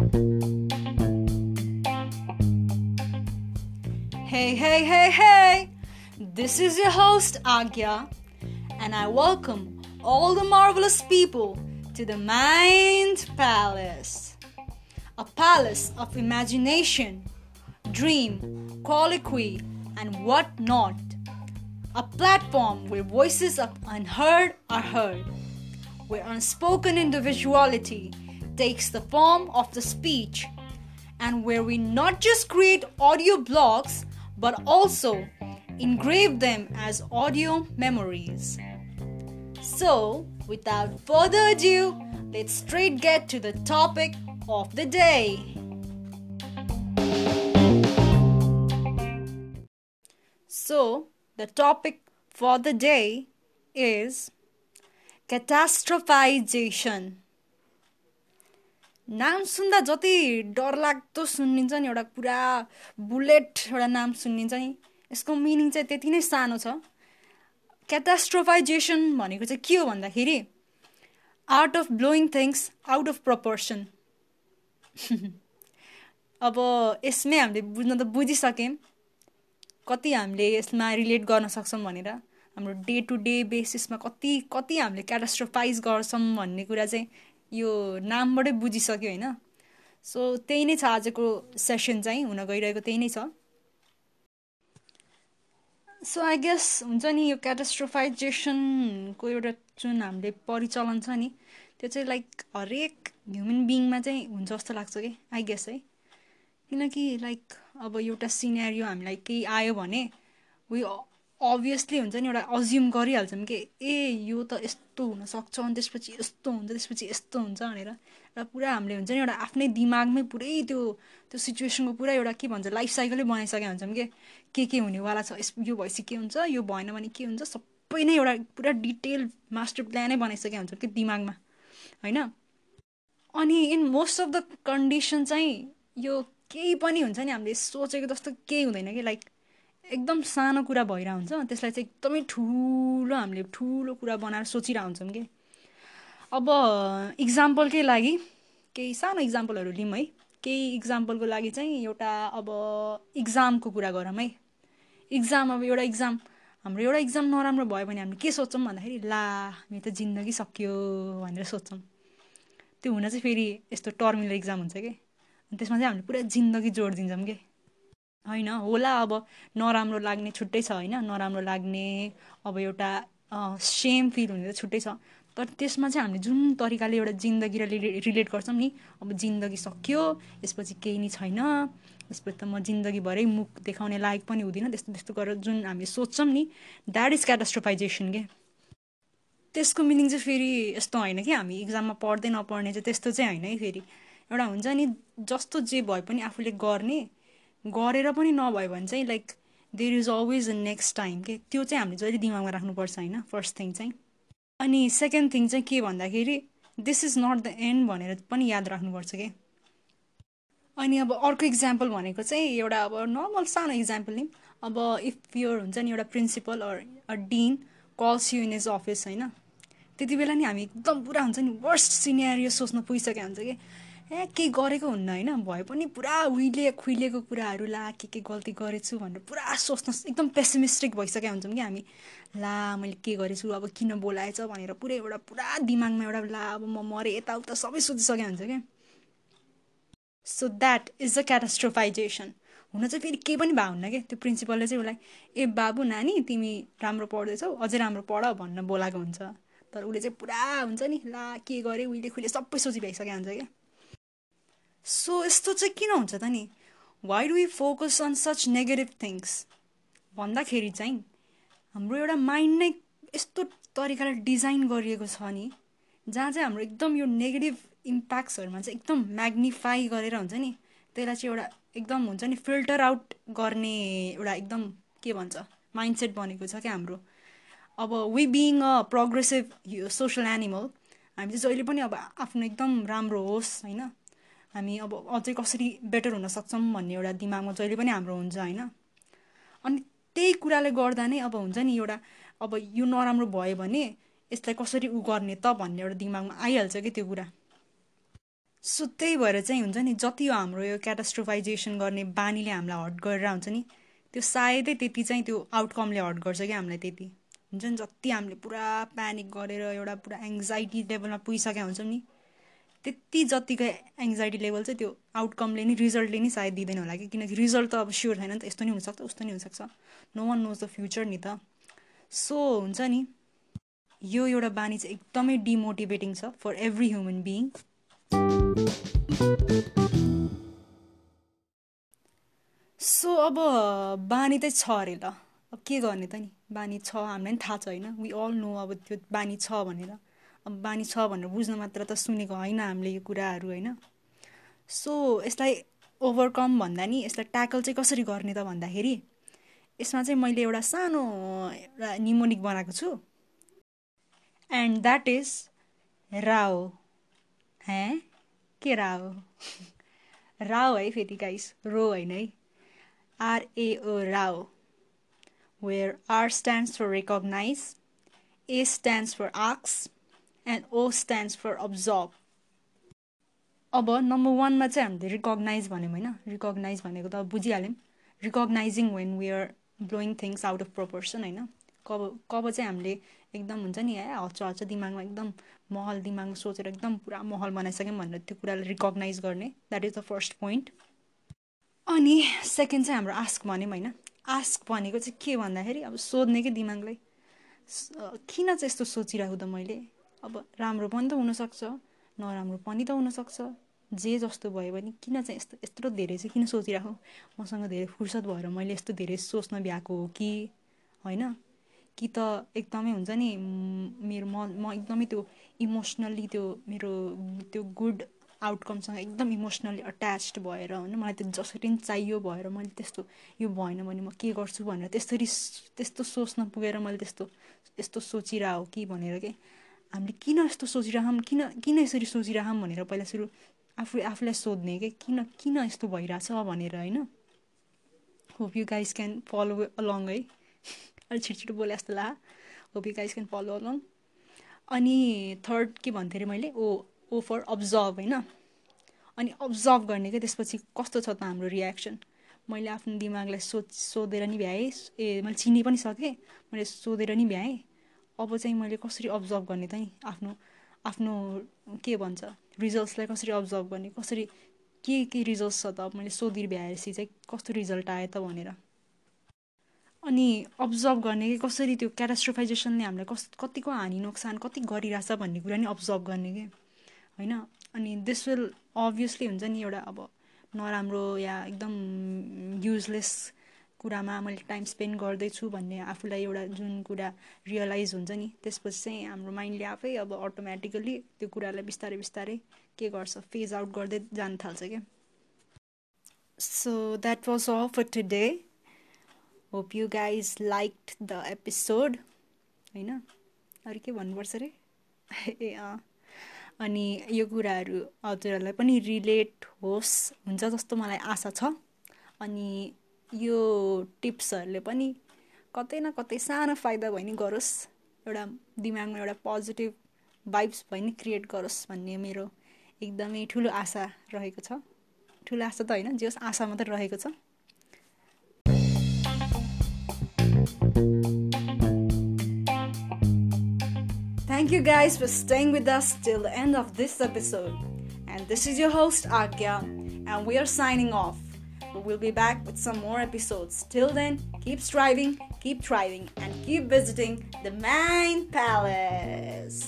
Hey, hey, hey, hey! This is your host, Agya, and I welcome all the marvelous people to the Mind Palace. A palace of imagination, dream, colloquy, and whatnot. A platform where voices of unheard are heard, where unspoken individuality takes the form of the speech, and where we not just create audio blocks but also engrave them as audio memories. So, without further ado, let's straight get to the topic of the day. So, the topic for the day is catastrophization. नाम सुन्दा जति डरलाग्दो सुनिन्छ नि एउटा पुरा bullet एउटा नाम सुनिन्छ नि यसको मिनिङ चाहिँ त्यति नै सानो छ। क्याटास्ट्रोफाइजेसन भनेको चाहिँ के हो भन्दाखेरि art of blowing things out of proportion अब यसमै हामीले बुझ्न त बुझिसक्यौँ कति हामीले यसमा रिलेट गर्न सक्छौँ भनेर हाम्रो डे टु डे बेसिसमा कति कति हामीले क्याटास्ट्रोफाइज गर्छौँ भन्ने कुरा चाहिँ यो नामबाटै बुझिसक्यो होइन। सो त्यही नै छ आजको सेसन चाहिँ हुन गइरहेको त्यही नै छ। सो आई गेस हुन्छ नि यो क्याटास्ट्रोफाइजेसनको एउटा जुन हामीले परिचलन छ नि त्यो चाहिँ लाइक हरेक ह्युमन बिङमा चाहिँ हुन्छ जस्तो लाग्छ कि आई गेस है। किनकि लाइक अब एउटा सिनेरियो हामीलाई केही आयो भने उयो अभियसली हुन्छ नि एउटा अज्युम गरिहाल्छौँ कि ए यो त यस्तो हुनसक्छ अनि त्यसपछि यस्तो हुन्छ त्यसपछि यस्तो हुन्छ भनेर। र पुरा हामीले हुन्छ नि एउटा आफ्नै दिमागमै पुरै त्यो त्यो सिचुएसनको पुरा एउटा के भन्छ लाइफ साइकलै बनाइसकेका हुन्छौँ कि। के के हुनेवाला छ यो भएपछि के हुन्छ यो भएन भने के हुन्छ सबै नै एउटा पुरा डिटेल मास्टर प्लानै बनाइसकेका हुन्छौँ कि दिमागमा होइन। अनि in most of the condition चाहिँ यो केही पनि हुन्छ नि हामीले सोचेको जस्तो केही हुँदैन कि लाइक एकदम सानो कुरा भइरहेको हुन्छ त्यसलाई चाहिँ एकदमै ठुलो हामीले ठुलो कुरा बनाएर सोचिरहेको हुन्छौँ कि। अब इक्जाम्पलकै लागि केही सानो इक्जाम्पलहरू लिउँ है। केही इक्जाम्पलको लागि चाहिँ एउटा अब इक्जामको कुरा गरौँ है। इक्जाम अब एउटा इक्जाम हाम्रो एउटा इक्जाम नराम्रो भयो भने हामीले के सोच्छौँ भन्दाखेरि ला मेरो त जिन्दगी सक्यो भनेर सोध्छौँ त्यो हुन चाहिँ फेरि यस्तो टर्मिनल इक्जाम हुन्छ कि। त्यसमा चाहिँ हामीले पुरा जिन्दगी जोडिदिन्छौँ कि। होइन होला अब नराम्रो लाग्ने छुट्टै छ होइन नराम्रो लाग्ने अब एउटा सेम फिल हुने त छुट्टै छ। तर त्यसमा चाहिँ हामीले जुन तरिकाले एउटा जिन्दगीलाई रिलेट गर्छौँ नि अब जिन्दगी सक्यो यसपछि केही नै छैन यसपछि त म जिन्दगीभरै मुख देखाउने लायक पनि हुँदिनँ त्यस्तो त्यस्तो गरेर जुन हामी सोध्छौँ नि द्याट इज क्याटास्ट्रोफाइजेसन के? त्यसको मिनिङ चाहिँ फेरि यस्तो होइन कि हामी इक्जाममा पढ्दै नपढ्ने चाहिँ त्यस्तो चाहिँ होइन है फेरि। एउटा हुन्छ नि जस्तो जे भए पनि आफूले गर्ने गरेर पनि नभयो भने चाहिँ like there is always a next time के? त्यो चाहिँ हामीले जहिले दिमागमा राख्नुपर्छ होइन? फर्स्ट थिङ चाहिँ। अनि सेकेन्ड थिङ चाहिँ के भन्दाखेरि this is not the end भनेर पनि याद राख्नुपर्छ कि? अनि अब अर्को इक्जाम्पल भनेको चाहिँ एउटा अब नर्मल सानो इक्जाम्पल नि। अब इफ योर हुन्छ नि एउटा principal or dean calls you in his office होइन? त्यति बेला नि हामी एकदम पुरा हुन्छ नि वर्स्ट सिनेरियो सोच्न पुगिसकेको हुन्छ कि? ए केही गरेको हुन्न होइन? भए पनि पुरा उहिले खुइलेको कुराहरू ला के के गल्ती गरेछु भनेर पुरा सोच्न एकदम पेसिमिस्टिक भइसकेका हुन्छौँ कि हामी। ला मैले के गरेछु अब किन बोलाएछ भनेर पुरै एउटा पुरा दिमागमा एउटा ला अब म मरेँ यताउता सबै सोचिसकेको हुन्छ क्या। So that is the catastrophisation हुन चाहिँ फेरि केही पनि भए हुन्न क्या। त्यो प्रिन्सिपलले चाहिँ उसलाई ए बाबु नानी तिमी राम्रो पढ्दैछौ अझै राम्रो पढ भन्न बोलाएको हुन्छ। तर उसले चाहिँ पुरा हुन्छ नि ला के गरेँ उहिले खुइले सबै सोची भइसकेको हुन्छ क्या। सो यस्तो चाहिँ किन हुन्छ त नि? Why do we focus on such negative things भन्दाखेरि चाहिँ हाम्रो एउटा माइन्ड नै यस्तो तरिकाले डिजाइन गरिएको छ नि जहाँ चाहिँ हाम्रो एकदम यो नेगेटिभ इम्प्याक्ट्सहरूमा चाहिँ एकदम म्याग्निफाई गरेर हुन्छ नि त्यसलाई चाहिँ एउटा एकदम हुन्छ नि फिल्टर आउट गर्ने एउटा एकदम के भन्छ माइन्डसेट बनेको छ क्या हाम्रो। अब we being a progressive social animal हामी चाहिँ जहिले पनि अब आफ्नो एकदम राम्रो होस् होइन? हामी अब अझै कसरी बेटर हुन सक्छौँ भन्ने एउटा दिमागमा जहिले पनि हाम्रो हुन्छ होइन? अनि त्यही कुराले गर्दा नै अब हुन्छ नि एउटा अब यो नराम्रो भयो भने यसलाई कसरी उ गर्ने त भन्ने एउटा दिमागमा आइहाल्छ कि त्यो कुरा? सो त्यही भएर चाहिँ हुन्छ नि जति यो हाम्रो यो क्याटास्ट्रोफाइजेसन गर्ने बानीले हामीलाई हट गरेर हुन्छ नि त्यो सायदै त्यति चाहिँ त्यो आउटकमले हट गर्छ क्या हामीलाई त्यति। हुन्छ नि जति हामीले पुरा प्यानिक गरेर एउटा पुरा एङ्जाइटी लेभलमा पुगिसकेका हुन्छौँ नि त्यति जतिको एङ्जाइटी लेभल चाहिँ त्यो आउटकमले नि रिजल्टले नि सायद दिँदैन होला कि। किनकि रिजल्ट त अब स्योर छैन नि त यस्तो नि हुनसक्छ उस्तो नि हुनसक्छ। No one knows the future नि त। सो हुन्छ नि। यो एउटा बानी चाहिँ एकदमै डिमोटिभेटिङ छ for every human being so अब बानी चाहिँ छ अरे ल। अब के गर्ने त नि? बानी छ हामीलाई पनि थाहा छ होइन वी अल नो अब त्यो बानी छ भनेर। अब बानी छ भनेर बुझ्न मात्र त सुनेको होइन हामीले यो कुराहरू होइन? सो यसलाई ओभरकम भन्दा नि यसलाई ट्याकल चाहिँ कसरी गर्ने त भन्दाखेरि यसमा चाहिँ मैले एउटा सानो एउटा निमोनिक बनाएको छु। एन्ड द्याट इज राओ हे के राओ राओ है फेरि गाइस रो होइन है। R A O RAO where R stands for recognise A stands for आक्स and O stands for observe अब नम्बर वानमा चाहिँ हामीले रिकगनाइज भन्यौँ होइन? रिकगनाइज भनेको त बुझिहाल्यौँ। Recognising when we are blowing things out of proportion होइन? कब कब चाहिँ हामीले एकदम हुन्छ नि है हच्च हच्च दिमागमा एकदम महल दिमागमा सोचेर एकदम पुरा महल बनाइसक्यौँ भनेर त्यो कुरालाई रिकगनाइज गर्ने। That is the first point अनि सेकेन्ड चाहिँ हाम्रो आस्क भन्यौँ होइन? आस्क भनेको चाहिँ के भन्दाखेरि अब सोध्ने कि दिमागलाई? किन चाहिँ यस्तो सोचिरहेको त मैले? अब राम्रो पनि त हुनसक्छ नराम्रो पनि त हुनसक्छ। जे जस्तो भयो भने किन चाहिँ यस्तो यत्रो धेरै चाहिँ किन सोचिरहेको मसँग धेरै फुर्सद भएर मैले यस्तो धेरै सोच्न भ्याएको हो कि? होइन? कि त एकदमै हुन्छ नि मेरो म म एकदमै त्यो इमोसनल्ली त्यो मेरो त्यो गुड आउटकमसँग एकदम इमोसनली अट्याच्ड भएर होइन मलाई त्यो जसरी पनि चाहियो भएर मैले त्यस्तो यो भएन भने म के गर्छु भनेर त्यसरी त्यस्तो सोच्न पुगेर मैले त्यस्तो यस्तो सोचिरह कि भनेर के? हामीले किन यस्तो सोचिरहँ किन किन यसरी सोचिरहँ भनेर पहिला सुरु आफू आफूलाई सोध्ने कि किन किन यस्तो भइरहेछ भनेर होइन? Hope you guys can follow along है? अलिक छिटो छिटो बोले जस्तो ला। Hope you guys can follow along अनि थर्ड के भन्थेँ अरे मैले? ओ ओ फर अब्जर्भ होइन? अनि अब्जर्भ गर्ने क्या त्यसपछि कस्तो छ त हाम्रो रियाक्सन मैले आफ्नो दिमागलाई सोच सोधेर नि भ्याएँ। ए मैले चिनि पनि सकेँ। मैले सोधेर नि भ्याएँ। अब चाहिँ मैले कसरी अब्जर्भ गर्ने त आफ्नो आफ्नो के भन्छ? रिजल्ट्सलाई कसरी अब्जर्भ गर्ने? कसरी के के रिजल्ट्स छ त? मैले सोधि भ्याएपछि चाहिँ कस्तो रिजल्ट आयो त भनेर। अनि अब्जर्भ गर्ने कि कसरी त्यो क्याटास्ट्रोफाइजेसनले हामीलाई कस कतिको हानि नोक्सान कति गरिरहेछ भन्ने कुरा नि अब्जर्भ गर्ने कि? होइन? अनि दिस विल अभियसली हुन्छ नि एउटा अब नराम्रो या एकदम युजलेस कुरामा मैले टाइम स्पेन्ड गर्दैछु भन्ने आफूलाई एउटा जुन कुरा रियलाइज हुन्छ नि त्यसपछि चाहिँ हाम्रो माइन्डले आफै अब अटोमेटिकली त्यो कुरालाई बिस्तारै बिस्तारै के गर्छ फेज आउट गर्दै जान थाल्छ क्या। So that was all for today hope you guys like the episode होइन? अरू के भन्नुपर्छ अरे ए अँ। अनि यो कुराहरू हजुरहरूलाई पनि रिलेट होस् हुन्छ जस्तो मलाई आशा छ। अनि यो टिप्सहरूले पनि कतै न कतै सानो फाइदा भए नि गरोस् एउटा दिमागमा एउटा पोजिटिभ भाइब्स भए नि क्रिएट गरोस् भन्ने मेरो एकदमै ठुलो आशा रहेको छ ठुलो आशा त होइन जे होस् आशा मात्रै रहेको छ Thank you guys for staying with us till the end of this episode. And this is your host, Agya, and we are signing off. We'll be back with some more episodes. Till then, keep striving, keep thriving, and keep visiting the Mind Palace.